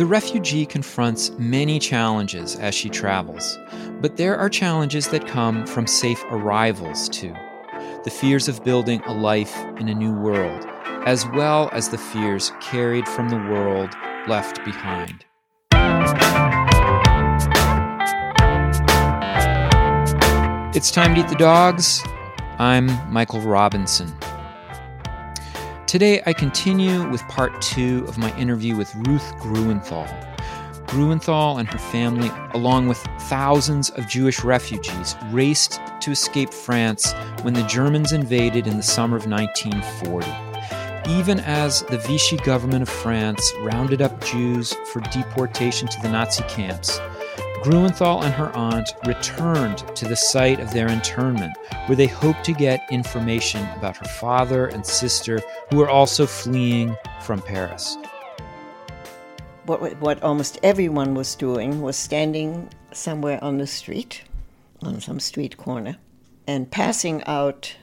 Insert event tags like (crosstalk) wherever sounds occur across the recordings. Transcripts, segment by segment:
The refugee confronts many challenges as she travels, but there are challenges that come from safe arrivals too. The fears of building a life in a new world, as well as the fears carried from the world left behind. It's time to eat the dogs. I'm Michael Robinson. Today, I continue with part two of my interview with Ruth Gruenthal. Gruenthal and her family, along with thousands of Jewish refugees, raced to escape France when the Germans invaded in the summer of 1940. Even as the Vichy government of France rounded up Jews for deportation to the Nazi camps, Gruenthal and her aunt returned to the site of their internment, where they hoped to get information about her father and sister, who were also fleeing from Paris. What, what almost everyone was doing was standing somewhere on the street, on some street corner, and passing out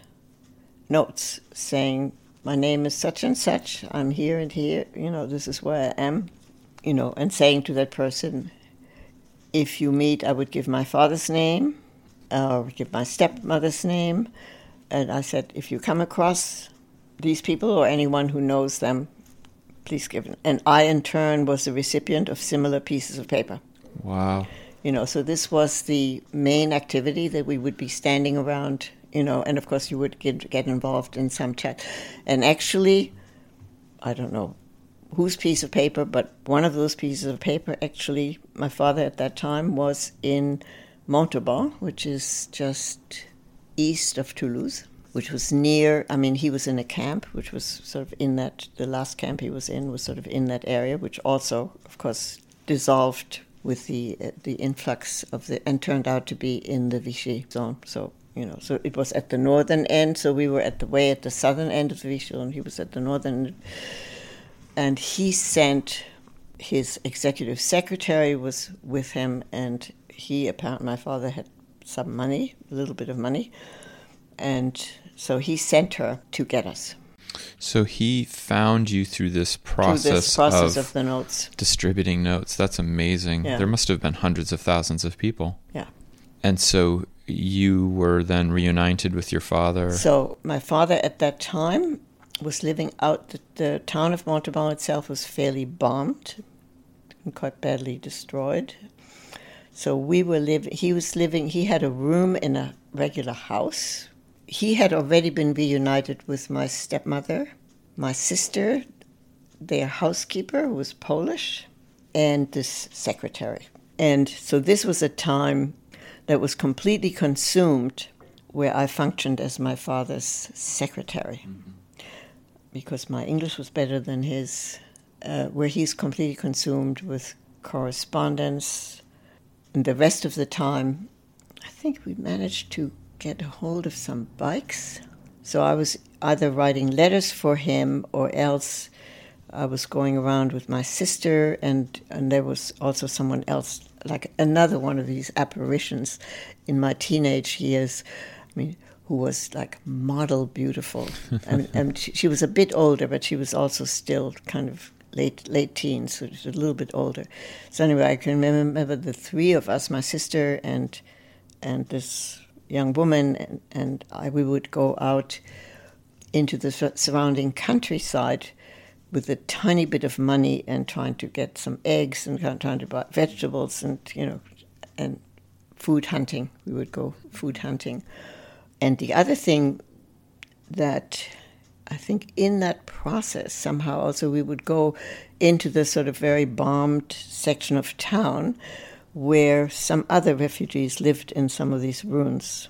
notes saying, My name is such and such, I'm here and here, you know, this is where I am, you know, and saying to that person, if you meet, I would give my father's name, uh, or give my stepmother's name. And I said, if you come across these people or anyone who knows them, please give them. And I, in turn, was the recipient of similar pieces of paper. Wow. You know, so this was the main activity that we would be standing around, you know, and of course you would get, get involved in some chat. And actually, I don't know whose piece of paper, but one of those pieces of paper, actually, my father at that time was in Montauban, which is just east of Toulouse, which was near, I mean, he was in a camp, which was sort of in that, the last camp he was in was sort of in that area, which also, of course, dissolved with the uh, the influx of the, and turned out to be in the Vichy zone. So you know, so it was at the northern end. So we were at the way at the southern end of the Vichy zone. He was at the northern and he sent his executive secretary was with him, and he apparently my father had some money, a little bit of money, and so he sent her to get us. So he found you through this process, through this process of, of, the notes, distributing notes. That's amazing. Yeah. There must have been hundreds of thousands of people. Yeah. And so you were then reunited with your father. So my father at that time was living out. The, the town of Montauban itself was fairly bombed and quite badly destroyed. So we were living. He was living. He had a room in a regular house. He had already been reunited with my stepmother, my sister, their housekeeper who was Polish, and this secretary. And so this was a time that was completely consumed, where I functioned as my father's secretary. Mm-hmm because my English was better than his, uh, where he's completely consumed with correspondence. And the rest of the time, I think we managed to get hold of some bikes. So I was either writing letters for him or else I was going around with my sister, and, and there was also someone else, like another one of these apparitions in my teenage years. I mean, who was like model beautiful. and, (laughs) and she, she, was a bit older, but she was also still kind of late late teens, so a little bit older. So anyway, I can remember the three of us, my sister and and this young woman, and, and I, we would go out into the surrounding countryside with a tiny bit of money and trying to get some eggs and trying to buy vegetables and you know and food hunting. We would go food hunting and the other thing that I think in that process, somehow also we would go into the sort of very bombed section of town where some other refugees lived in some of these ruins.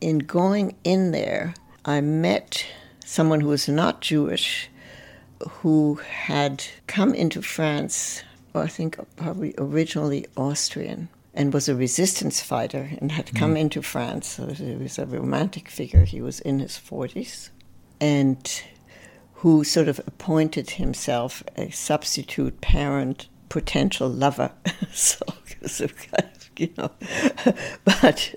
In going in there, I met someone who was not Jewish who had come into France, I think probably originally Austrian, and was a resistance fighter and had come mm. into France. So he was a romantic figure. He was in his 40s and who sort of appointed himself a substitute parent, potential lover. (laughs) so, so kind of, you know, (laughs) but,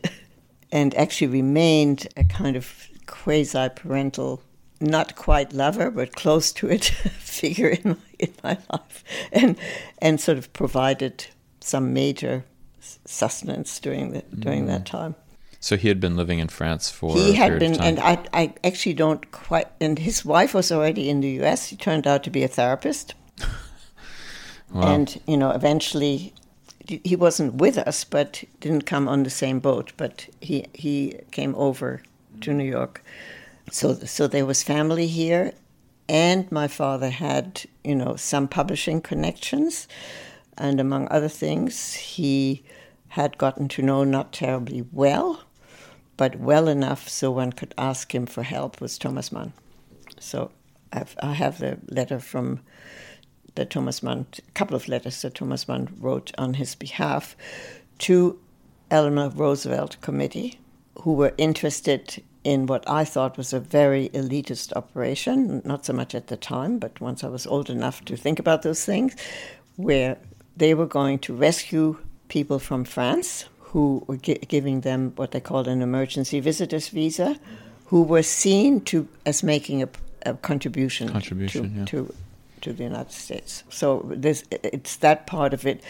and actually remained a kind of quasi parental not quite lover, but close to it (laughs) figure in my, in my life, and and sort of provided some major sustenance during the during mm. that time. So he had been living in France for he had been, and I, I actually don't quite. And his wife was already in the U.S. He turned out to be a therapist, (laughs) wow. and you know, eventually, he wasn't with us, but didn't come on the same boat. But he he came over to New York, so so there was family here, and my father had you know some publishing connections, and among other things, he had gotten to know not terribly well but well enough so one could ask him for help was Thomas Mann. So I've, I have the letter from that Thomas Mann, a couple of letters that Thomas Mann wrote on his behalf to Eleanor Roosevelt Committee, who were interested in what I thought was a very elitist operation, not so much at the time, but once I was old enough to think about those things, where they were going to rescue people from France who were gi- giving them what they called an emergency visitors visa, who were seen to as making a, a contribution, contribution to, yeah. to, to the United States. So this it's that part of it.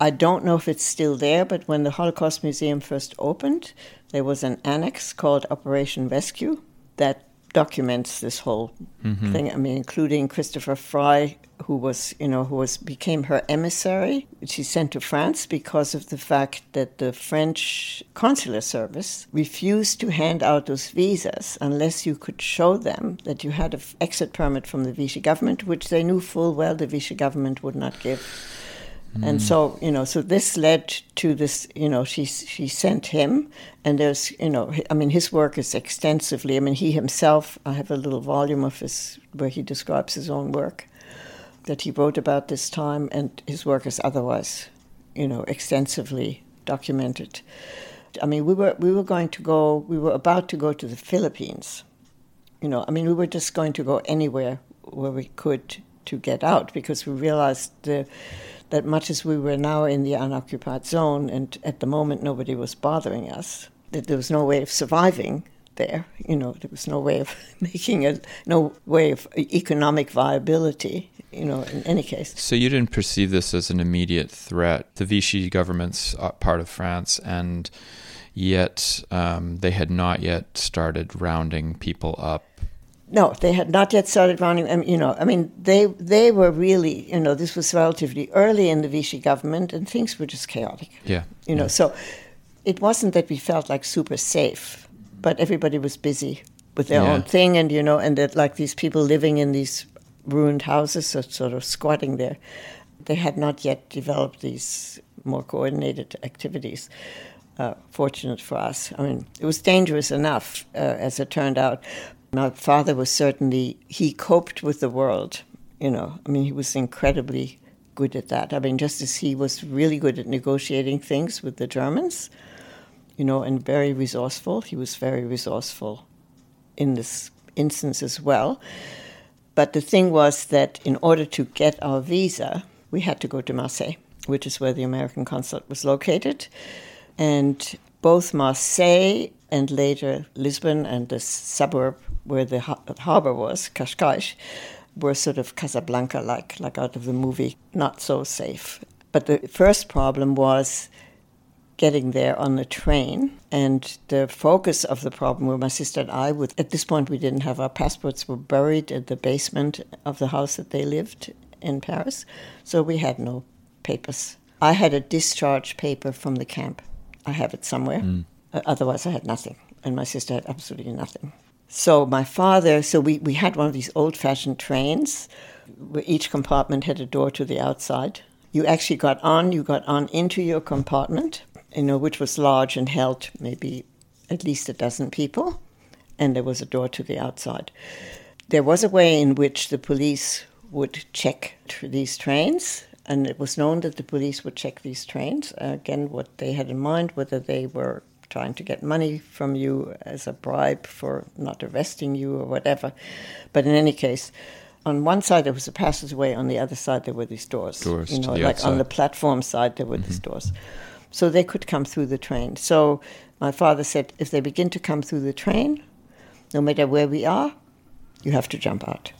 I don't know if it's still there, but when the Holocaust Museum first opened, there was an annex called Operation Rescue that documents this whole mm-hmm. thing. I mean, including Christopher Fry, who was, you know, who was became her emissary, she sent to France because of the fact that the French consular service refused to hand out those visas unless you could show them that you had an exit permit from the Vichy government, which they knew full well the Vichy government would not give. And mm. so, you know, so this led to this, you know, she, she sent him, and there's, you know, I mean, his work is extensively, I mean, he himself, I have a little volume of his where he describes his own work that he wrote about this time, and his work is otherwise, you know, extensively documented. I mean, we were, we were going to go, we were about to go to the Philippines. You know, I mean, we were just going to go anywhere where we could to get out because we realized the that much as we were now in the unoccupied zone, and at the moment nobody was bothering us, that there was no way of surviving there. You know, there was no way of (laughs) making a no way of economic viability. You know, in any case. So you didn't perceive this as an immediate threat. The Vichy government's uh, part of France, and yet um, they had not yet started rounding people up no, they had not yet started running. I mean, you know, I mean, they they were really, you know, this was relatively early in the Vichy government, and things were just chaotic. Yeah, you know, so it wasn't that we felt like super safe, but everybody was busy with their yeah. own thing, and you know, and that like these people living in these ruined houses, so sort of squatting there, they had not yet developed these more coordinated activities. Uh, fortunate for us. I mean, it was dangerous enough, uh, as it turned out. My father was certainly, he coped with the world, you know. I mean, he was incredibly good at that. I mean, just as he was really good at negotiating things with the Germans, you know, and very resourceful, he was very resourceful in this instance as well. But the thing was that in order to get our visa, we had to go to Marseille, which is where the American consulate was located. And both Marseille and later Lisbon and the suburb where the harbor was, Cascais, were sort of Casablanca like, like out of the movie, not so safe. But the first problem was getting there on the train. And the focus of the problem were my sister and I. With at this point, we didn't have our passports; were buried in the basement of the house that they lived in Paris, so we had no papers. I had a discharge paper from the camp. I have it somewhere. Mm. Otherwise, I had nothing, and my sister had absolutely nothing. So my father, so we, we had one of these old fashioned trains where each compartment had a door to the outside. You actually got on, you got on into your compartment, you know, which was large and held maybe at least a dozen people, and there was a door to the outside. There was a way in which the police would check these trains, and it was known that the police would check these trains. Uh, again, what they had in mind, whether they were trying to get money from you as a bribe for not arresting you or whatever. But in any case, on one side there was a passageway, on the other side there were these doors. Doors, you know, like outside. on the platform side there were mm-hmm. these doors. So they could come through the train. So my father said, if they begin to come through the train, no matter where we are, You have to jump out.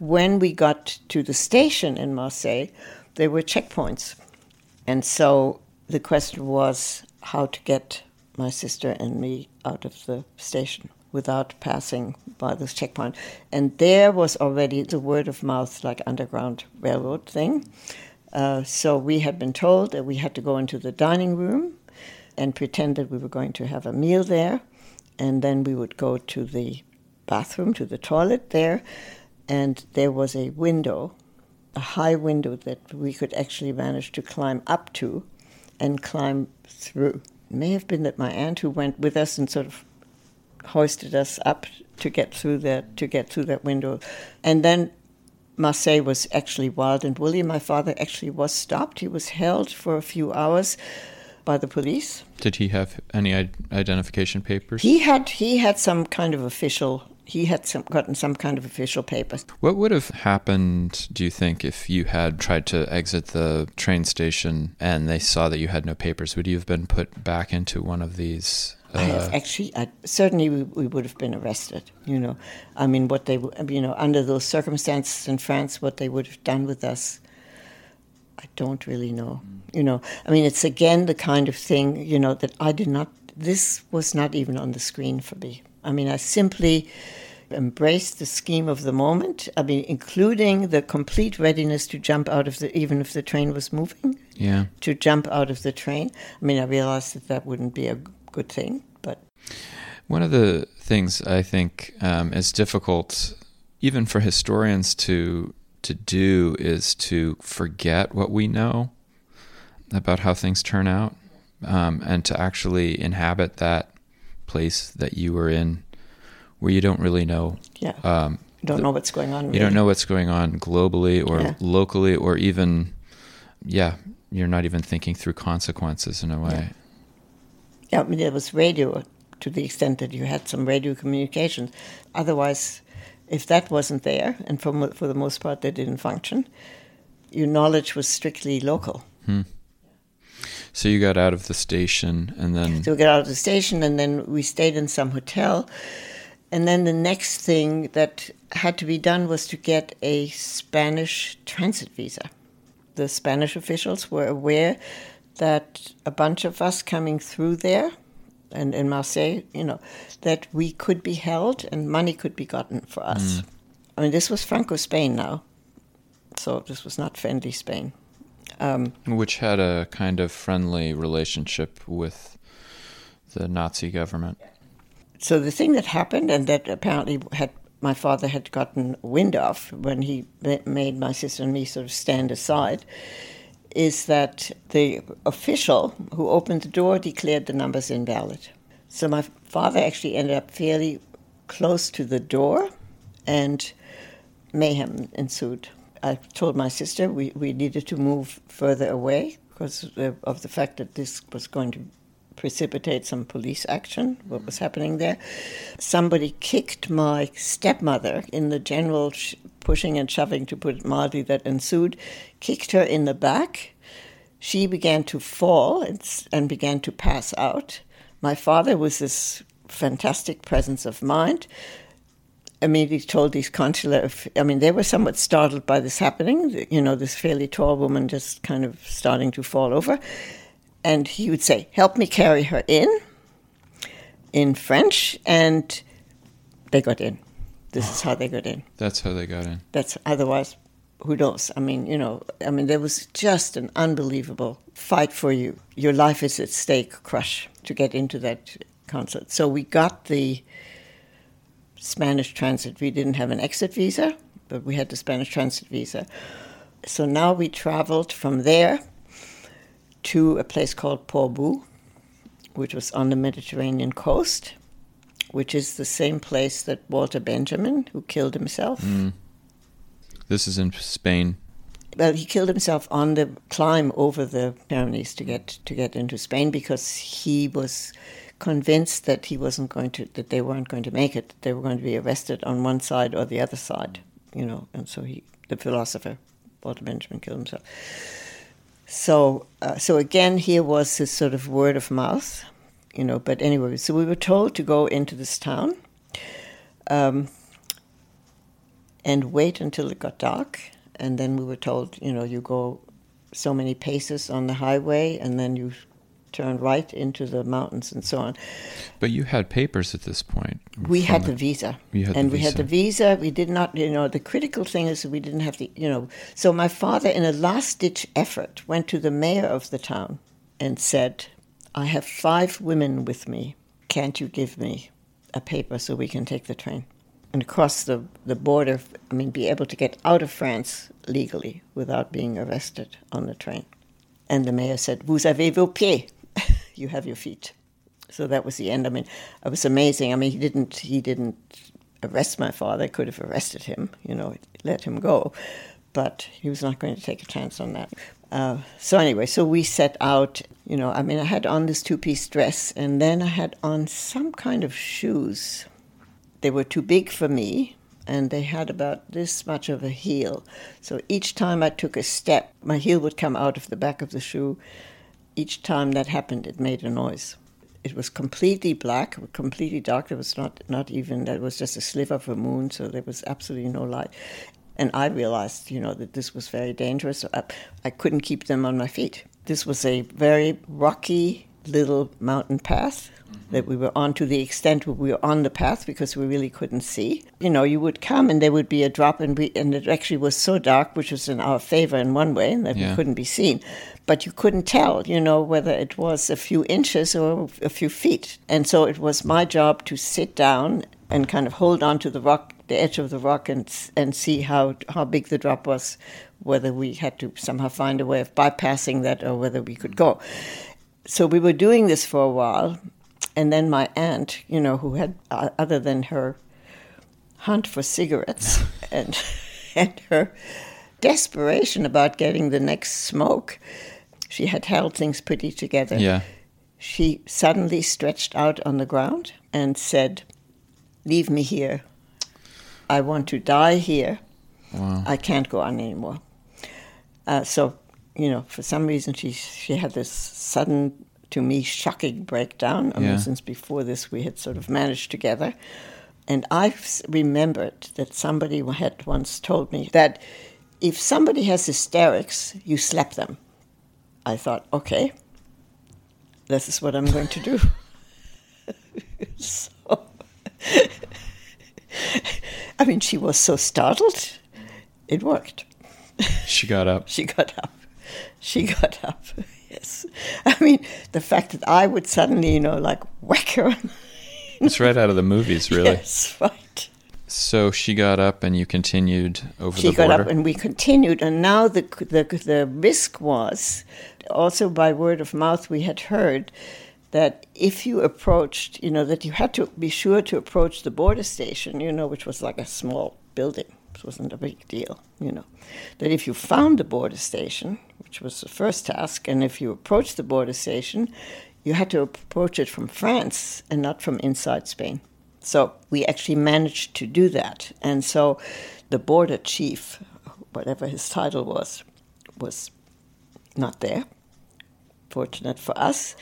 When we got to the station in Marseille, there were checkpoints. And so the question was how to get my sister and me out of the station without passing by this checkpoint. And there was already the word of mouth, like Underground Railroad thing. Uh, so we had been told that we had to go into the dining room and pretend that we were going to have a meal there. And then we would go to the bathroom, to the toilet there. And there was a window, a high window that we could actually manage to climb up to and climb through. It may have been that my aunt who went with us and sort of hoisted us up to get through that to get through that window, and then Marseille was actually wild and woolly. My father actually was stopped. He was held for a few hours by the police. Did he have any identification papers? He had. He had some kind of official. He had some, gotten some kind of official papers. What would have happened, do you think, if you had tried to exit the train station and they saw that you had no papers? Would you have been put back into one of these I have uh, actually, I, certainly we, we, would have been arrested. You know, I mean, what they, you know, under those circumstances in France, what they would have done with us, I don't really know. You know, I mean, it's again the kind of thing, you know, that I did not. This was not even on the screen for me. I mean, I simply embraced the scheme of the moment. I mean, including the complete readiness to jump out of the, even if the train was moving. Yeah. To jump out of the train. I mean, I realized that that wouldn't be a good thing. But one of the things I think um, is difficult, even for historians to to do, is to forget what we know about how things turn out, um, and to actually inhabit that place that you were in, where you don't really know. Yeah. Um, you don't the, know what's going on. Really. You don't know what's going on globally or yeah. locally, or even, yeah, you're not even thinking through consequences in a way. Yeah. Yeah, I mean, there was radio to the extent that you had some radio communications. Otherwise, if that wasn't there, and for, for the most part they didn't function, your knowledge was strictly local. Hmm. So you got out of the station and then. So we got out of the station and then we stayed in some hotel. And then the next thing that had to be done was to get a Spanish transit visa. The Spanish officials were aware that a bunch of us coming through there and in Marseille, you know, that we could be held and money could be gotten for us. Mm. I mean, this was Franco Spain now, so this was not friendly Spain. Um, Which had a kind of friendly relationship with the Nazi government. So the thing that happened, and that apparently had my father had gotten wind of when he made my sister and me sort of stand aside, is that the official who opened the door declared the numbers invalid. So my father actually ended up fairly close to the door, and mayhem ensued. I told my sister we, we needed to move further away because of the fact that this was going to precipitate some police action, what was happening there. Somebody kicked my stepmother in the general sh- pushing and shoving, to put it mildly, that ensued, kicked her in the back. She began to fall and, and began to pass out. My father was this fantastic presence of mind. Immediately told these consular, I mean, they were somewhat startled by this happening, you know, this fairly tall woman just kind of starting to fall over and he would say, "Help me carry her in," in French, and they got in. This is how they got in. That's how they got in. That's otherwise, who knows? I mean, you know, I mean, there was just an unbelievable fight for you. Your life is at stake, crush to get into that concert. So we got the Spanish transit. We didn't have an exit visa, but we had the Spanish transit visa. So now we traveled from there to a place called Portbou, which was on the Mediterranean coast, which is the same place that Walter Benjamin, who killed himself. Mm. This is in Spain. Well, he killed himself on the climb over the Pyrenees to get to get into Spain because he was convinced that he wasn't going to that they weren't going to make it. They were going to be arrested on one side or the other side, you know. And so he, the philosopher Walter Benjamin, killed himself. So, uh, so again, here was this sort of word of mouth, you know. But anyway, so we were told to go into this town. Um, and wait until it got dark. And then we were told, you know, you go so many paces on the highway and then you turn right into the mountains and so on. But you had papers at this point. We had the, the visa. Had and the we visa. had the visa. We did not, you know, the critical thing is we didn't have the, you know. So my father, in a last ditch effort, went to the mayor of the town and said, I have five women with me. Can't you give me a paper so we can take the train? And cross the, the border, I mean, be able to get out of France legally without being arrested on the train. And the mayor said, Vous avez vos pieds. (laughs) you have your feet. So that was the end. I mean, it was amazing. I mean, he didn't he didn't arrest my father. Could have arrested him, you know, let him go, but he was not going to take a chance on that. Uh, so anyway, so we set out. You know, I mean, I had on this two-piece dress, and then I had on some kind of shoes. They were too big for me, and they had about this much of a heel. So each time I took a step, my heel would come out of the back of the shoe. Each time that happened, it made a noise. It was completely black, completely dark. There was not, not even, that was just a sliver of a moon, so there was absolutely no light. And I realized, you know, that this was very dangerous. I, I couldn't keep them on my feet. This was a very rocky little mountain path that we were on to the extent where we were on the path because we really couldn't see. You know, you would come and there would be a drop, and we and it actually was so dark, which was in our favor in one way, that Yeah. we couldn't be seen. But you couldn't tell, you know, whether it was a few inches or a few feet. And so it was my job to sit down and kind of hold on to the rock, the edge of the rock, and and see how how big the drop was, whether we had to somehow find a way of bypassing that or whether we could go. So we were doing this for a while, and then my aunt, you know, who had uh, other than her hunt for cigarettes (laughs) and and her desperation about getting the next smoke, she had held things pretty together. Yeah. She suddenly stretched out on the ground and said, "Leave me here. I want to die here. Wow. I can't go on anymore." Uh, so, you know, for some reason, she she had this sudden, to me, shocking breakdown. I Yeah. mean, since before this, we had sort of managed together, and I remembered that somebody had once told me that if somebody has hysterics, you slap them. I thought, okay, this is what I'm going to do. (laughs) so, (laughs) I mean, she was so startled. It worked. She got up. (laughs) She got up. She got up. Yes. (laughs) I mean, the fact that I would suddenly, you know, like whack her. (laughs) It's right out of the movies, really. (laughs) Yes, right. So she got up and you continued over She the got up and we continued. And now the, the, the risk was also by word of mouth, we had heard that if you approached, you know, that you had to be sure to approach the border station, you know, which was like a small building. It wasn't a big deal, you know. That if you found the border station, which was the first task, and if you approached the border station, you had to approach it from France and not from inside Spain. So we actually managed to do that. And so the border chief, whatever his title was, was not there. Fortunate for us.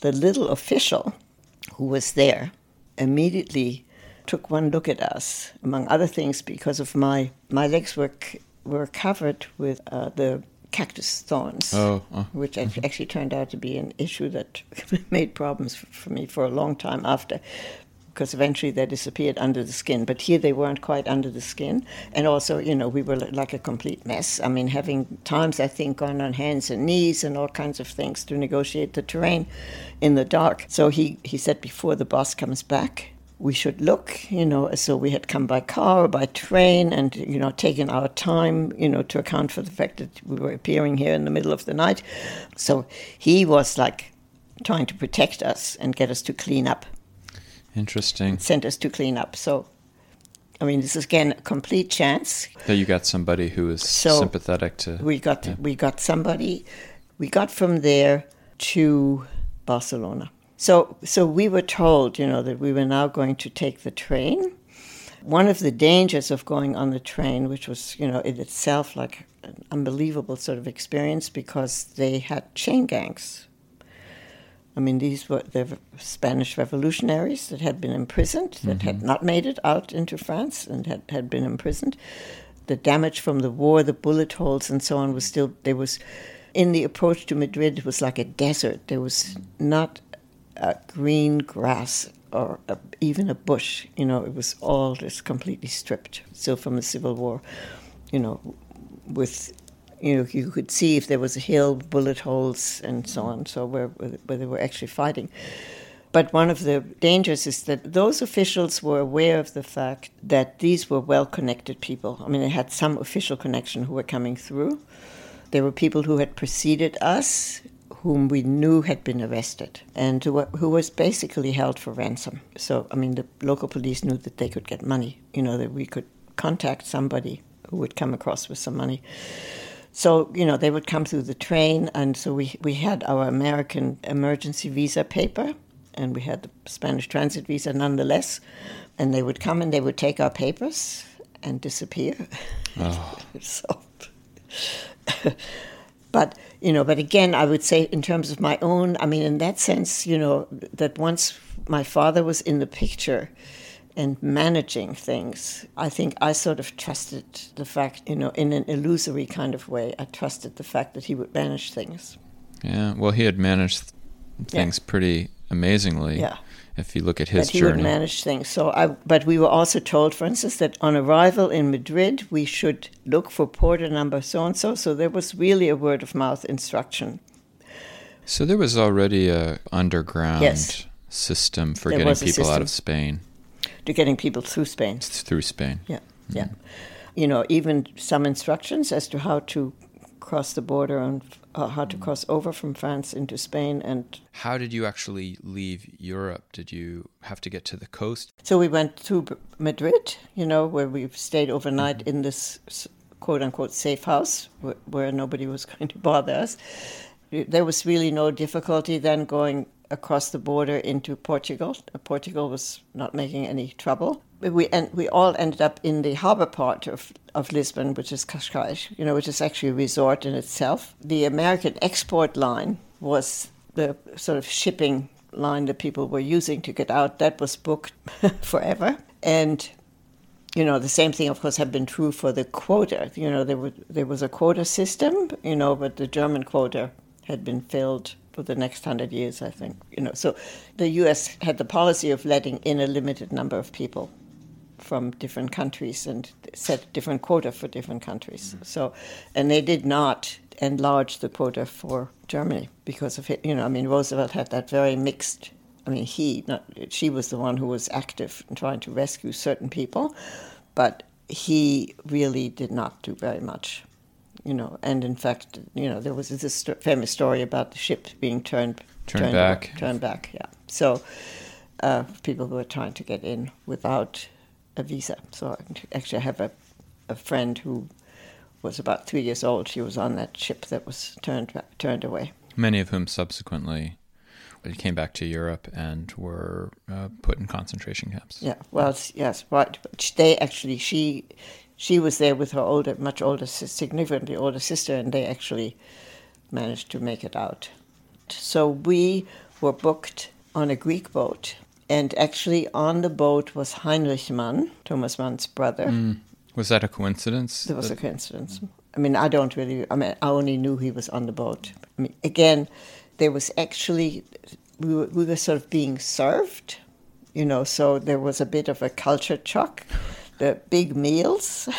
The little official who was there immediately took one look at us, among other things, because of my, my legs were, were covered with uh, the cactus thorns Oh, oh. which act- mm-hmm. actually turned out to be an issue that (laughs) made problems for me for a long time after, because eventually they disappeared under the skin. But here they weren't quite under the skin, and also, you know, we were like a complete mess. I mean, having times I think gone on hands and knees and all kinds of things to negotiate the terrain in the dark. So he he said before the boss comes back. We should look, you know, So we had come by car or by train and, you know, taken our time, you know, to account for the fact that we were appearing here in the middle of the night. So he was like trying to protect us and get us to clean up, Interesting sent us to clean up. So, I mean, this is again a complete chance. that you got somebody who is So, sympathetic to. We got Yeah. we got somebody. We got from there to Barcelona. So so we were told, you know, that we were now going to take the train. One of the dangers of going on the train, which was, you know, in itself like an unbelievable sort of experience because they had chain gangs. I mean, these were the Spanish revolutionaries that had been imprisoned, that had mm-hmm. not made it out into France and had, had been imprisoned. The damage from the war, the bullet holes and so on was still, there was, in the approach to Madrid, it was like a desert. There was not a green grass or a, even a bush. You know, it was all just completely stripped, still from the Civil War. You know, with you know, you could see if there was a hill, bullet holes, and so on. So where where they were actually fighting. But one of the dangers is that those officials were aware of the fact that these were well connected people. I mean, they had some official connection who were coming through. There were people who had preceded us, whom we knew had been arrested, and who, who was basically held for ransom. So, I mean, the local police knew that they could get money, you know, that we could contact somebody who would come across with some money. So, you know, they would come through the train, and so we, we had our American emergency visa paper, and we had the Spanish transit visa nonetheless. And they would come and they would take our papers and disappear. Oh. (laughs) so, (laughs) but, you know, but again, I would say in terms of my own, I mean, in that sense, you know, that once my father was in the picture, and managing things, I think I sort of trusted the fact, you know, in an illusory kind of way, I trusted the fact that he would manage things. Yeah, well, he had managed things yeah. pretty amazingly. Yeah. If you look at his that he journey, would manage things. So, I, but we were also told, for instance, that on arrival in Madrid, we should look for porter number so and so. So there was really a word of mouth instruction. So there was already a underground yes. system for there getting people out of Spain to getting people through Spain. Through Spain. Yeah, mm-hmm. yeah. You know, even some instructions as to how to cross the border and uh, how to cross over from France into Spain. And how did you actually leave Europe? Did you have to get to the coast? So we went to Madrid, you know, where we stayed overnight mm-hmm. in this quote unquote safe house where, where nobody was (laughs) going to bother us. There was really no difficulty then going across the border into Portugal. Portugal was not making any trouble. We en- we all ended up in the harbour part of, of Lisbon, which is Cascais, you know, which is actually a resort in itself. The American export line was the sort of shipping line that people were using to get out. That was booked (laughs) forever. And you know, the same thing, of course, had been true for the quota. You know, there, were, there was a quota system, you know, but the German quota had been filled for the next hundred years, I think. You know, so the U.S. had the policy of letting in a limited number of people from different countries and set different quota for different countries. Mm-hmm. So, and they did not enlarge the quota for Germany because of it. You know, I mean, Roosevelt had that very mixed. I mean, he, not she, was the one who was active in trying to rescue certain people, but he really did not do very much you know, and in fact, you know, there was this st- famous story about the ship being turned turned, turned back, back, turned back. Yeah, so uh, people who were trying to get in without a visa. So actually, I have a a friend who was about three years old. She was on that ship that was turned turned away. Many of whom subsequently came back to Europe and were uh, put in concentration camps. Yeah, well, yes, right. They actually, she she was there with her older, much older, significantly older sister, and they actually managed to make it out. So we were booked on a Greek boat, and actually on the boat was Heinrich Mann, Thomas Mann's brother. Mm. Was that a coincidence? It was a coincidence. I mean, I don't really. I mean, I only knew he was on the boat. I mean, again, there was actually we were, we were sort of being served, you know. So there was a bit of a culture shock the big meals. (laughs)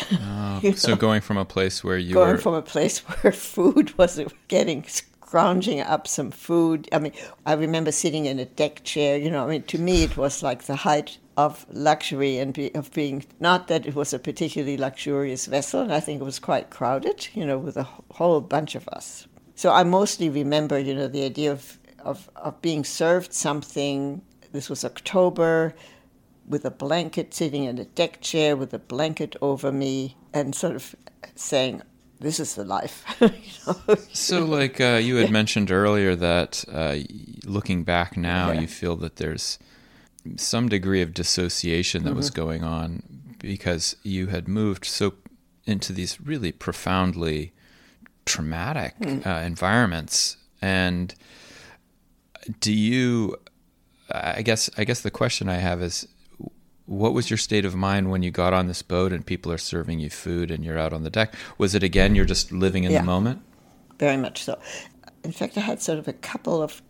Oh, so know? going from a place where you going were... from a place (laughs) where food was getting scrounging up some food. I mean, I remember sitting in a deck chair. You know, I mean, to me it was like the height of luxury and be, of being not that it was a particularly luxurious vessel, and I think it was quite crowded. You know, with a whole bunch of us. So I mostly remember, you know, the idea of of, of being served something. This was October with a blanket, sitting in a deck chair with a blanket over me, and sort of saying, "This is the life." you (laughs) know? So, like uh, you had mentioned earlier, that uh, looking back now, yeah. you feel that there's some degree of dissociation that mm-hmm. was going on because you had moved so into these really profoundly traumatic mm. uh, environments and do you? I guess I guess the question I have is, what was your state of mind when you got on this boat and people are serving you food and you're out on the deck? Was it again you're just living in Yeah. the moment? very much so. In fact, I had sort of a couple of,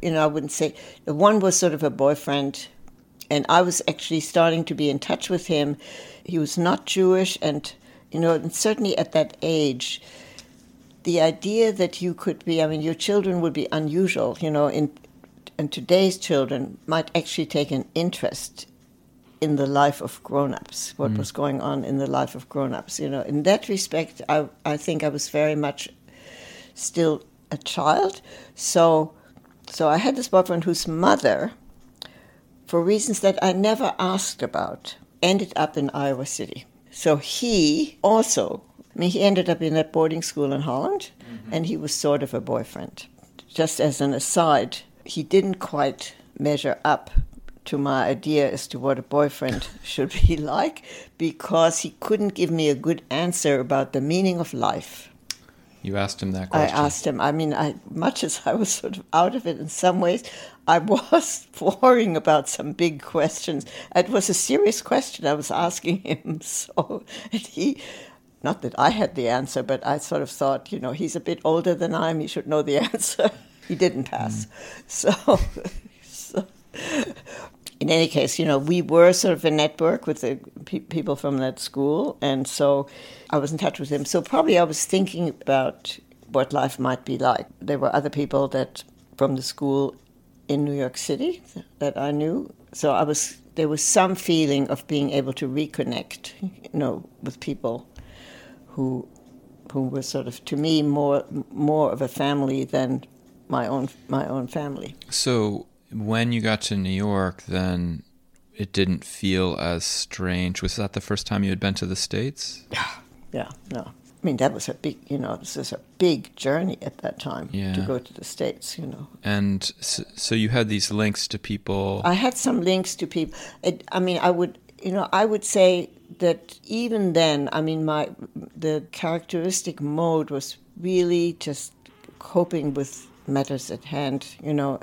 you know, I wouldn't say, one was sort of a boyfriend, and I was actually starting to be in touch with him. He was not Jewish, and, you know, and certainly at that age, the idea that you could be, I mean, your children would be unusual, you know, in, and today's children might actually take an interest in the life of grown-ups, what was mm. going on in the life of grown-ups. You know, in that respect, I, I think I was very much still a child. So, so I had this boyfriend whose mother, for reasons that I never asked about, ended up in Iowa City. So he also, I mean, he ended up in that boarding school in Holland, mm-hmm. and he was sort of a boyfriend. Just as an aside, he didn't quite measure up to my idea as to what a boyfriend (laughs) should be like because he couldn't give me a good answer about the meaning of life. You asked him that question. I asked him. I mean, I, much as I was sort of out of it in some ways, I (laughs) was worrying about some big questions. It was a serious question I was asking him. (laughs) So, and he, not that I had the answer, but I sort of thought, you know, he's a bit older than I am. He should know the answer. he didn't pass. Mm. So, so, in any case, you know, we were sort of a network with the pe- people from that school, and so I was in touch with him. So probably I was thinking about what life might be like. There were other people that from the school in New York City that I knew, so I was there was some feeling of being able to reconnect, you know, with people who who were sort of to me more more of a family than my own my own family. So when you got to New York, then it didn't feel as strange. Was that the first time you had been to the States? Yeah, yeah, no. I mean, that was a big, you know, this was a big journey at that time Yeah. to go to the States, you know. And so, so you had these links to people. I had some links to people. It, I mean, I would, you know, I would say that even then, I mean, my the characteristic mode was really just coping with matters at hand, you know.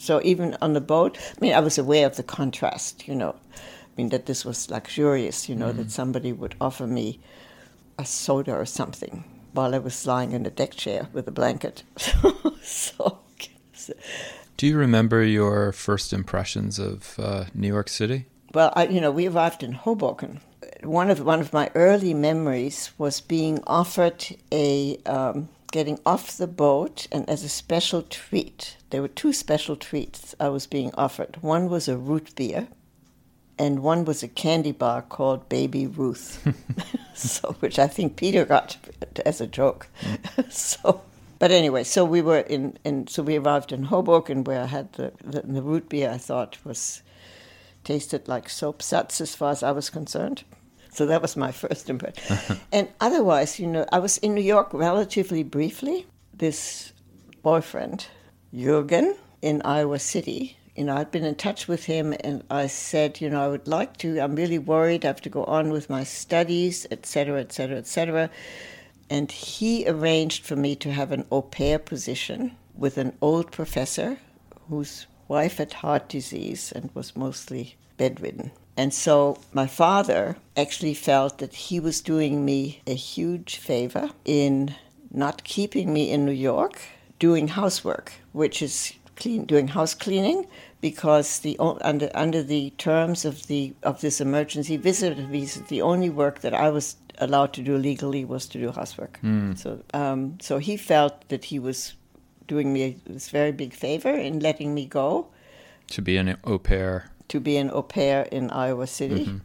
So even on the boat, I mean, I was aware of the contrast, you know. I mean, that this was luxurious, you know, that somebody would offer me a soda or something while I was lying in a deck chair with a blanket. (laughs) so, Do you remember your first impressions of uh, New York City? Well, I, you know, we arrived in Hoboken. One of one of my early memories was being offered a um, getting off the boat, and as a special treat, there were two special treats I was being offered. One was a root beer, and one was a candy bar called Baby Ruth, (laughs) (laughs) so which I think Peter got as a joke. (laughs) so, but anyway, so we were in, in so we arrived in Hoboken, where I had the the, the root beer. I thought was tasted like soap suds as far as I was concerned. So that was my (laughs) first impression. (laughs) and otherwise, you know, I was in New York relatively briefly. This boyfriend, Jürgen, in Iowa City, you know, I'd been in touch with him and I said, you know, I would like to, I'm really worried, I have to go on with my studies, etc., etc., et cetera, et cetera. And he arranged for me to have an au pair position with an old professor whose wife had heart disease and was mostly bedridden. And so my father actually felt that he was doing me a huge favor in not keeping me in New York doing housework, which is clean, doing house cleaning, because the under under the terms of the of this emergency visitor visa, the only work that I was allowed to do legally was to do housework. So um, so he felt that he was doing me this very big favor in letting me go To be an au pair. To be an au pair in Iowa City. Mm-hmm.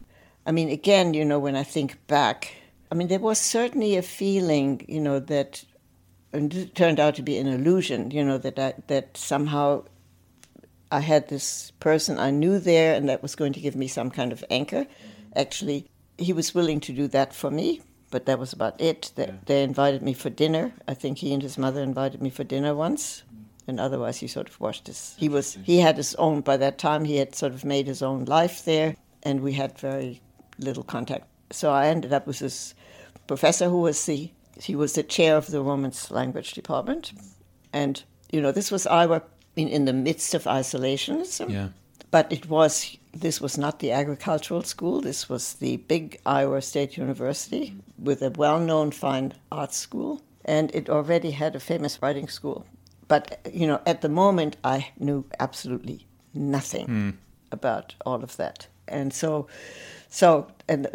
I mean, again, you know, when I think back, I mean, there was certainly a feeling, you know, that and it turned out to be an illusion, you know, that I, that somehow I had this person I knew there and that was going to give me some kind of anchor. Actually, he was willing to do that for me, but that was about it. They, they invited me for dinner. I think he and his mother invited me for dinner once. And otherwise, he sort of watched his. He was. He had his own. By that time, he had sort of made his own life there, and we had very little contact. So I ended up with this professor who was the he was the chair of the Romance language department, and you know this was Iowa in, in the midst of isolationism. Yeah. But it was this was not the agricultural school. This was the big Iowa State University with a well-known fine arts school, and it already had a famous writing school. But you know, at the moment, I knew absolutely nothing hmm. about all of that, and so, so and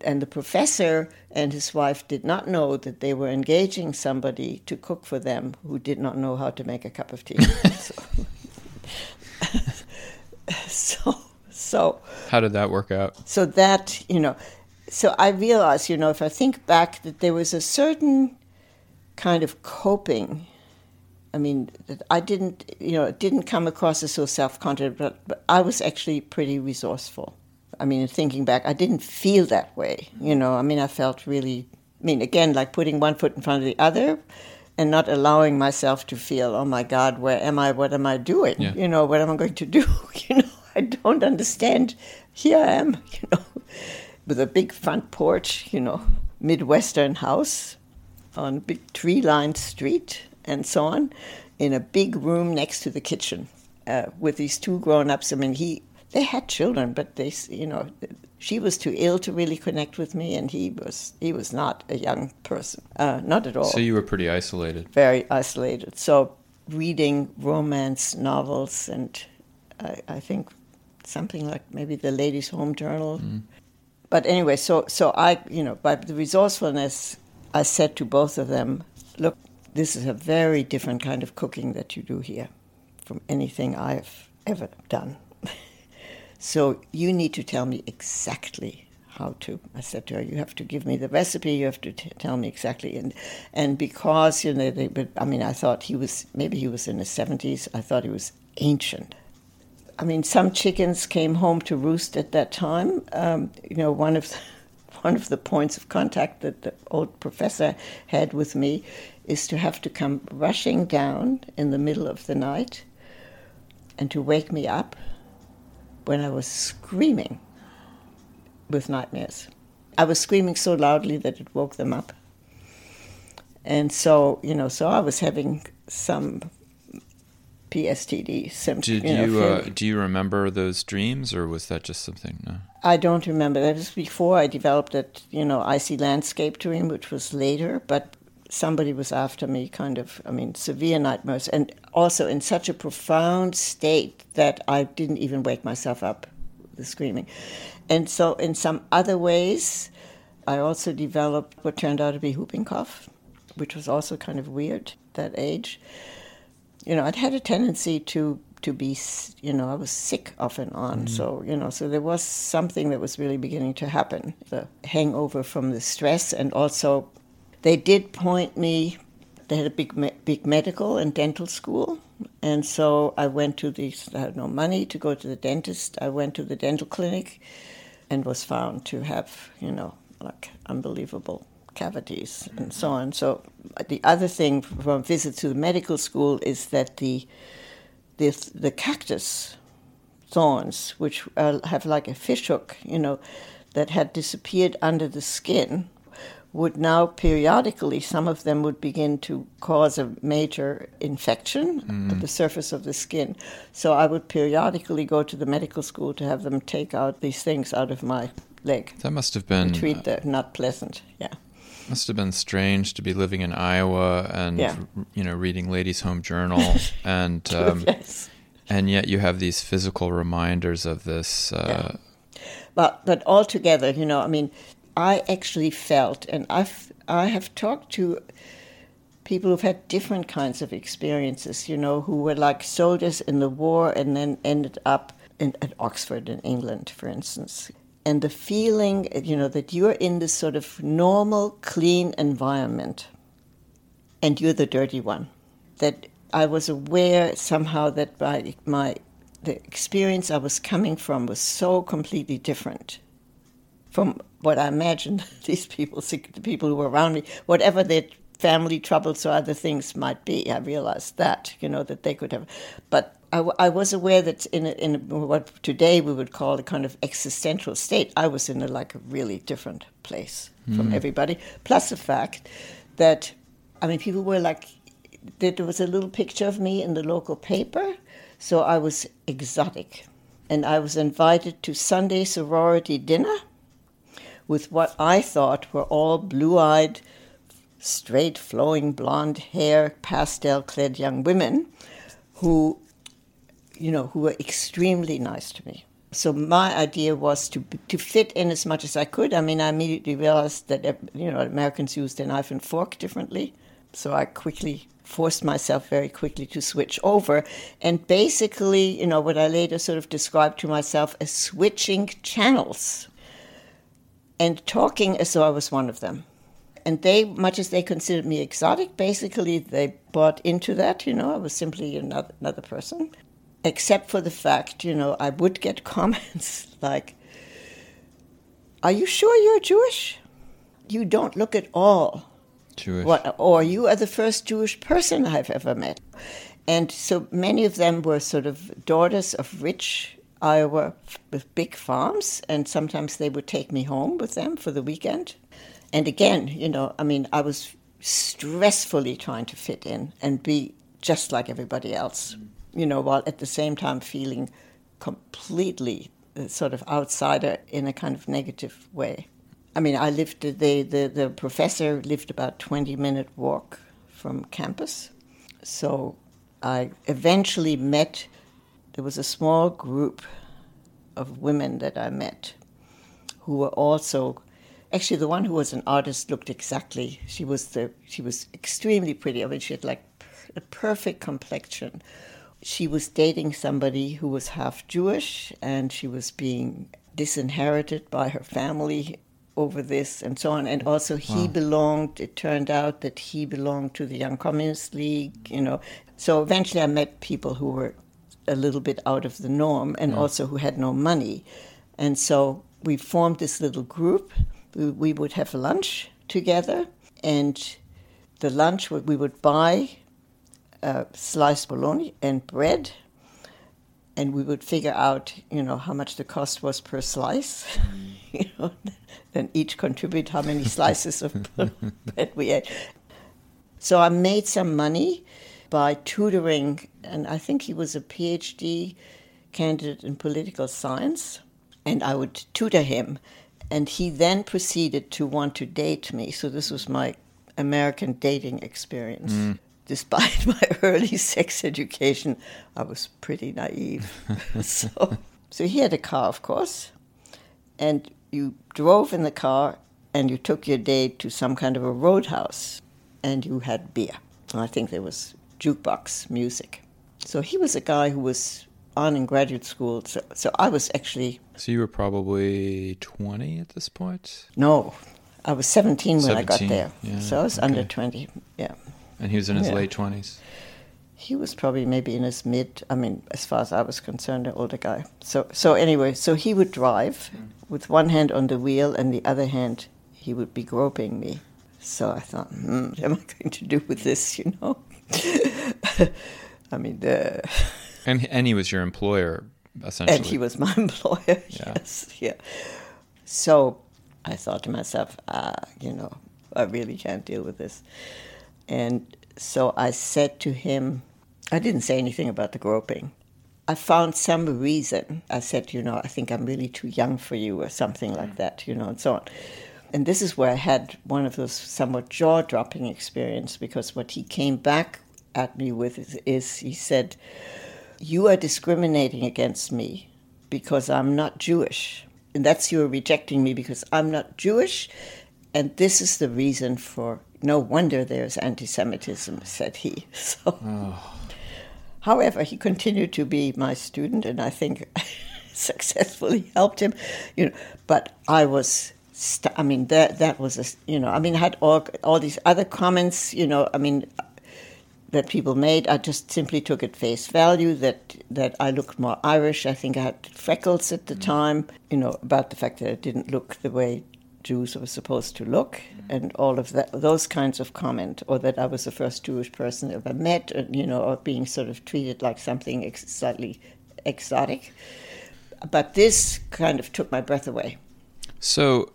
and the professor and his wife did not know that they were engaging somebody to cook for them who did not know how to make a cup of tea. (laughs) so, (laughs) so, so How did that work out? so that you know so i realized you know if i think back that there was a certain kind of coping i mean i didn't you know it didn't come across as so self-confident but, but i was actually pretty resourceful. I mean thinking back i didn't feel that way you know. I mean i felt really i mean again like putting one foot in front of the other and not allowing myself to feel oh my god where am i? What am i doing? Yeah. you know what am i going to do? (laughs) You know i don't understand. Here i am (laughs) you know with a big front porch you know midwestern house on a big tree lined street and so on in a big room next to the kitchen uh, with these two grown-ups i mean he they had children but they, you know she was too ill to really connect with me and he was he was not a young person uh, not at all So you were pretty isolated. very isolated. So reading romance novels and I, I think something like maybe the Ladies' Home Journal. But anyway, so so I you know by the resourcefulness, I said to both of them, look, this is a very different kind of cooking that you do here from anything I've ever done. (laughs) So you need to tell me exactly how to. I said to her, you have to give me the recipe. You have to t- tell me exactly. And and because you know, they, but I mean, I thought he was maybe he was in his seventies. I thought he was ancient. I mean, some chickens came home to roost at that time. Um, you know, one of the, one of the points of contact that the old professor had with me is to have to come rushing down in the middle of the night and to wake me up when I was screaming with nightmares. I was screaming so loudly that it woke them up. And so, you know, so I was having some PSTD symptoms. Did you, know, uh, do you remember those dreams, or was that just something? No. I don't remember. That was before I developed that, you know, icy landscape dream, which was later. But somebody was after me, kind of. I mean, severe nightmares, and also in such a profound state that I didn't even wake myself up, the screaming. And so, in some other ways, I also developed what turned out to be whooping cough, which was also kind of weird that age. You know, I'd had a tendency to to be, you know, I was sick off and on. Mm. So, you know, so there was something that was really beginning to happen. The hangover from the stress, and also they did point me. They had a big, me- big medical and dental school, and so I went to the. I had no money to go to the dentist. I went to the dental clinic, and was found to have, you know, like unbelievable cavities and mm-hmm. so on. So uh, the other thing from a visit to the medical school is that the the, the cactus thorns, which uh, have like a fishhook, you know, that had disappeared under the skin, would now periodically, some of them would begin to cause a major infection at mm-hmm. the surface of the skin. So I would periodically go to the medical school to have them take out these things out of my leg. That must have been Treat uh, the not pleasant, yeah. Must have been strange to be living in Iowa and Yeah. you know reading Ladies' Home Journal (laughs) and um, yes. and yet you have these physical reminders of this. Uh, But but altogether, you know, I mean, I actually felt, and I've I have talked to people who've had different kinds of experiences, you know, who were like soldiers in the war and then ended up in, at Oxford in England, for instance. And the feeling, you know, that you're in this sort of normal, clean environment and you're the dirty one. That I was aware somehow that my, my the experience I was coming from was so completely different from what I imagined (laughs) these people, the people who were around me, whatever their family troubles or other things might be. I realized that, you know, that they could have. But I, w- I was aware that in, a, in a, what today we would call a kind of existential state, I was in a, like a really different place from hmm. everybody. Plus the fact that, I mean, people were like, there was a little picture of me in the local paper So I was exotic. And I was invited to Sunday sorority dinner with what I thought were all blue eyed, straight, flowing blonde hair, pastel clad young women who, you know, who were extremely nice to me. So my idea was to to fit in as much as I could. I mean, I immediately realized that you know Americans use their knife and fork differently, so I quickly forced myself very quickly to switch over. And basically, you know, what I later sort of described to myself as switching channels and talking as though I was one of them. And they, much as they considered me exotic, basically they bought into that. You know, I was simply another, another person. Except for the fact, you know, I would get (laughs) comments like, Are you sure you're Jewish? You don't look at all Jewish. what, or you are the first Jewish person I've ever met. And so many of them were sort of daughters of rich Iowa with big farms, and sometimes they would take me home with them for the weekend. And again, you know, I mean, I was stressfully trying to fit in and be just like everybody else, you know, while at the same time feeling completely uh, sort of outsider in a kind of negative way. I mean, I lived, the, the, the professor lived about 20 minute walk from campus. So I eventually met there was a small group of women that I met who were also actually the one who was an artist looked exactly she was the she was extremely pretty I mean she had like a perfect complexion she was dating somebody who was half Jewish and she was being disinherited by her family over this and so on and also he wow. belonged it turned out that he belonged to the young communist league you know so eventually i met people who were a little bit out of the norm and yeah. also who had no money. And so we formed this little group. We, we would have lunch together, and the lunch we would buy uh, sliced bologna and bread, and we would figure out, you know, how much the cost was per slice. (laughs) You know, then each contribute how many (laughs) slices of (laughs) bread we ate. So I made some money by tutoring, and I think he was a PhD candidate in political science, and I would tutor him. And he then proceeded to want to date me. So this was my American dating experience. Mm. Despite (laughs) my early sex education, I was pretty naive. (laughs) so, so he had a car, of course, and you drove in the car and you took your date to some kind of a roadhouse and you had beer. I think there was jukebox music. So he was a guy who was on in graduate school. So, so I was actually. So you were probably 20 at this point? No, I was 17 when 17, I got there. Yeah, so I was okay. under 20, yeah. And he was in his yeah. late 20s? He was probably maybe in his mid, I mean, as far as I was concerned, an older guy. So, so anyway, so he would drive with one hand on the wheel and the other hand he would be groping me. So I thought, hmm, what (laughs) am I going to do with this, you know? (laughs) I mean, the. (laughs) And and he was your employer, essentially. And he was my employer. Yeah. Yes, yeah. So I thought to myself, ah, you know, I really can't deal with this. And so I said to him, I didn't say anything about the groping. I found some reason. I said, you know, I think I'm really too young for you, or something like mm. that, you know, and so on and this is where I had one of those somewhat jaw dropping experiences because what he came back at me with is, is, he said, You are discriminating against me because I'm not Jewish. And that's you are rejecting me because I'm not Jewish. And this is the reason for no wonder there's anti Semitism, said he. (laughs) So, oh. however, he continued to be my student, and I think (laughs) successfully helped him. You know, but I was st- I mean, that that was a you know, I mean, I had all all these other comments, you know, I mean, that people made. I just simply took at face value that that I looked more Irish. I think I had freckles at the mm. time, you know, about the fact that I didn't look the way Jews were supposed to look, mm-hmm. and all of that, those kinds of comment, or that I was the first Jewish person ever met, and, you know, or being sort of treated like something ex- slightly exotic. But this kind of took my breath away. So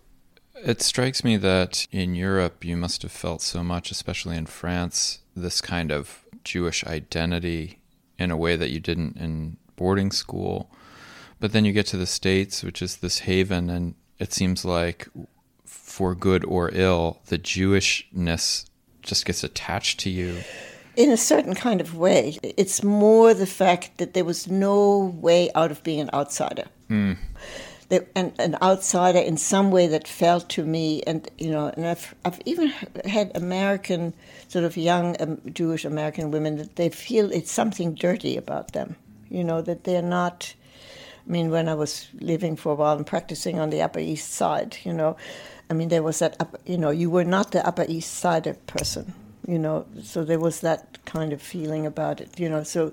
it strikes me that in Europe, you must have felt so much, especially in France, this kind of Jewish identity in a way that you didn't in boarding school. But then you get to the States, which is this haven, and it seems like for good or ill, the Jewishness just gets attached to you. In a certain kind of way. It's more the fact that there was no way out of being an outsider. Mm. an, an, outsider in some way that felt to me, and you know, and I've, I've even had American, sort of young um, Jewish American women that they feel it's something dirty about them. You know, that they're not. I mean, when I was living for a while and practicing on the Upper East Side, you know, I mean, there was that, upper, you know, you were not the Upper East Side person, you know, so there was that kind of feeling about it, you know, so.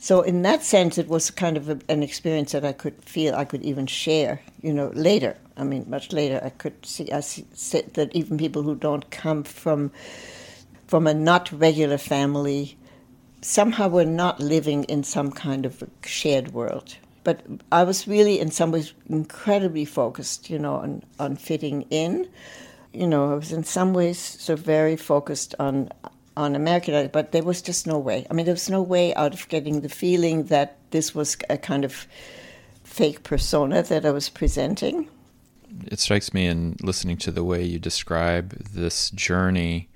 So in that sense, it was kind of a, an experience that I could feel I could even share, you know, later. I mean, much later, I could see I see, that even people who don't come from from a not regular family somehow we're not living in some kind of shared world. But I was really, in some ways, incredibly focused, you know, on, on fitting in. You know, I was in some ways so very focused on on American, but there was just no way. I mean, there was no way out of getting the feeling that this was a kind of fake persona that I was presenting. It strikes me in listening to the way you describe this journey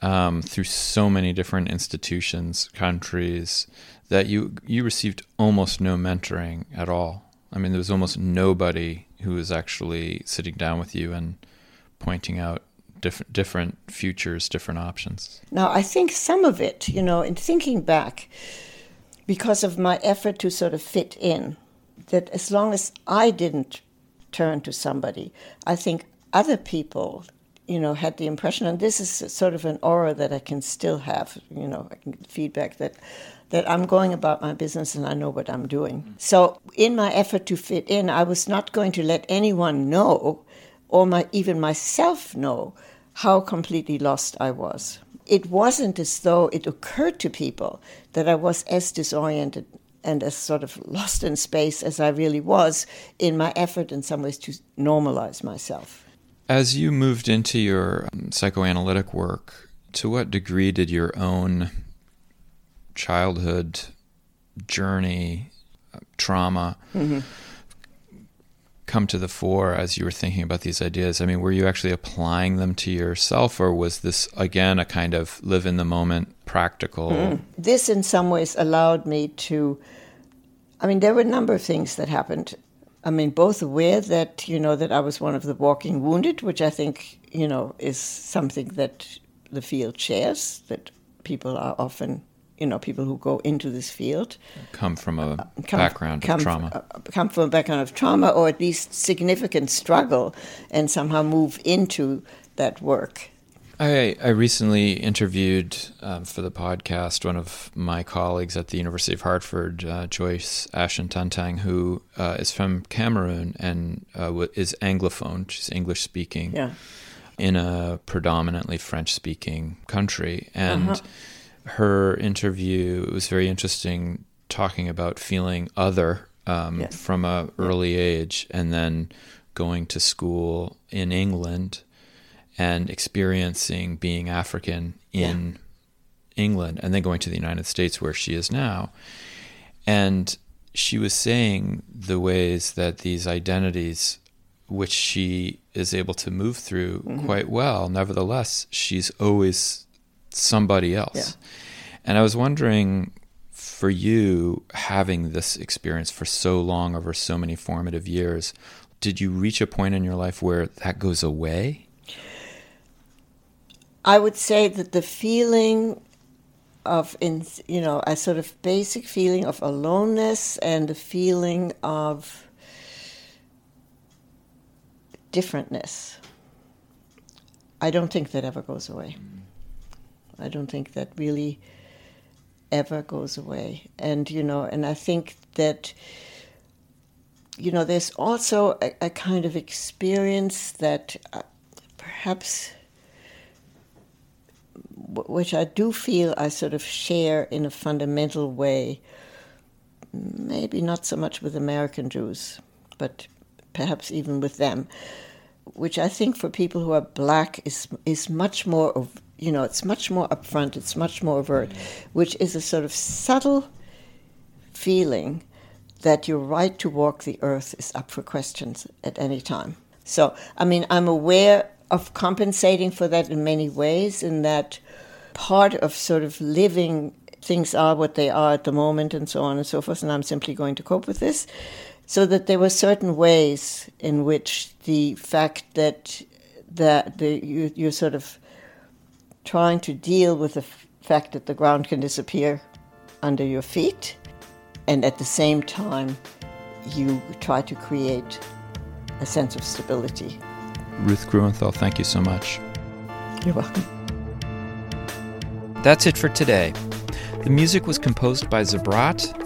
um, through so many different institutions, countries, that you you received almost no mentoring at all. I mean, there was almost nobody who was actually sitting down with you and pointing out different different futures, different options. Now, I think some of it, you know, in thinking back, because of my effort to sort of fit in, that as long as I didn't turn to somebody, I think other people you know, had the impression, and this is sort of an aura that I can still have, you know, feedback that that I'm going about my business and I know what I'm doing. So, in my effort to fit in, I was not going to let anyone know, or my, even myself know, how completely lost I was. It wasn't as though it occurred to people that I was as disoriented and as sort of lost in space as I really was in my effort, in some ways, to normalize myself. As you moved into your um, psychoanalytic work, to what degree did your own childhood journey, trauma, mm-hmm. come to the fore as you were thinking about these ideas? I mean, were you actually applying them to yourself, or was this, again, a kind of live in the moment, practical? Mm-hmm. This, in some ways, allowed me to. I mean, there were a number of things that happened I mean, both aware that, you know, that I was one of the walking wounded, which I think, you know, is something that the field shares, that people are often, you know, people who go into this field come from a uh, come, background come, of trauma. Uh, come from a background of trauma or at least significant struggle and somehow move into that work. I, I recently interviewed um, for the podcast one of my colleagues at the University of Hartford, uh, Joyce Ashuntantang, who uh, is from Cameroon and uh, is Anglophone. She's English speaking yeah. in a predominantly French speaking country. And uh-huh. Her interview was very interesting, talking about feeling other um, yes. from a early age and then going to school in England and experiencing being African in yeah. England and then going to the United States where she is now. And she was saying the ways that these identities, which she is able to move through mm-hmm. quite well, nevertheless, she's always somebody else. Yeah. And I was wondering for you, having this experience for so long over so many formative years, did you reach a point in your life where that goes away? I would say that the feeling of, in, you know, a sort of basic feeling of aloneness and a feeling of differentness. I don't think that ever goes away. I don't think that really ever goes away. And, you know, and I think that, you know, there's also a, a kind of experience that uh, perhaps which I do feel I sort of share in a fundamental way, maybe not so much with American Jews, but perhaps even with them, which I think for people who are black is is much more of you know, it's much more upfront, it's much more overt, which is a sort of subtle feeling that your right to walk the earth is up for questions at any time. So, I mean, I'm aware of compensating for that in many ways, in that part of sort of living things are what they are at the moment and so on and so forth, and I'm simply going to cope with this. So that there were certain ways in which the fact that that the, you, you're sort of trying to deal with the f- fact that the ground can disappear under your feet, and at the same time, you try to create a sense of stability. Ruth Gruenthal, thank you so much. You're welcome. That's it for today. The music was composed by Zabrat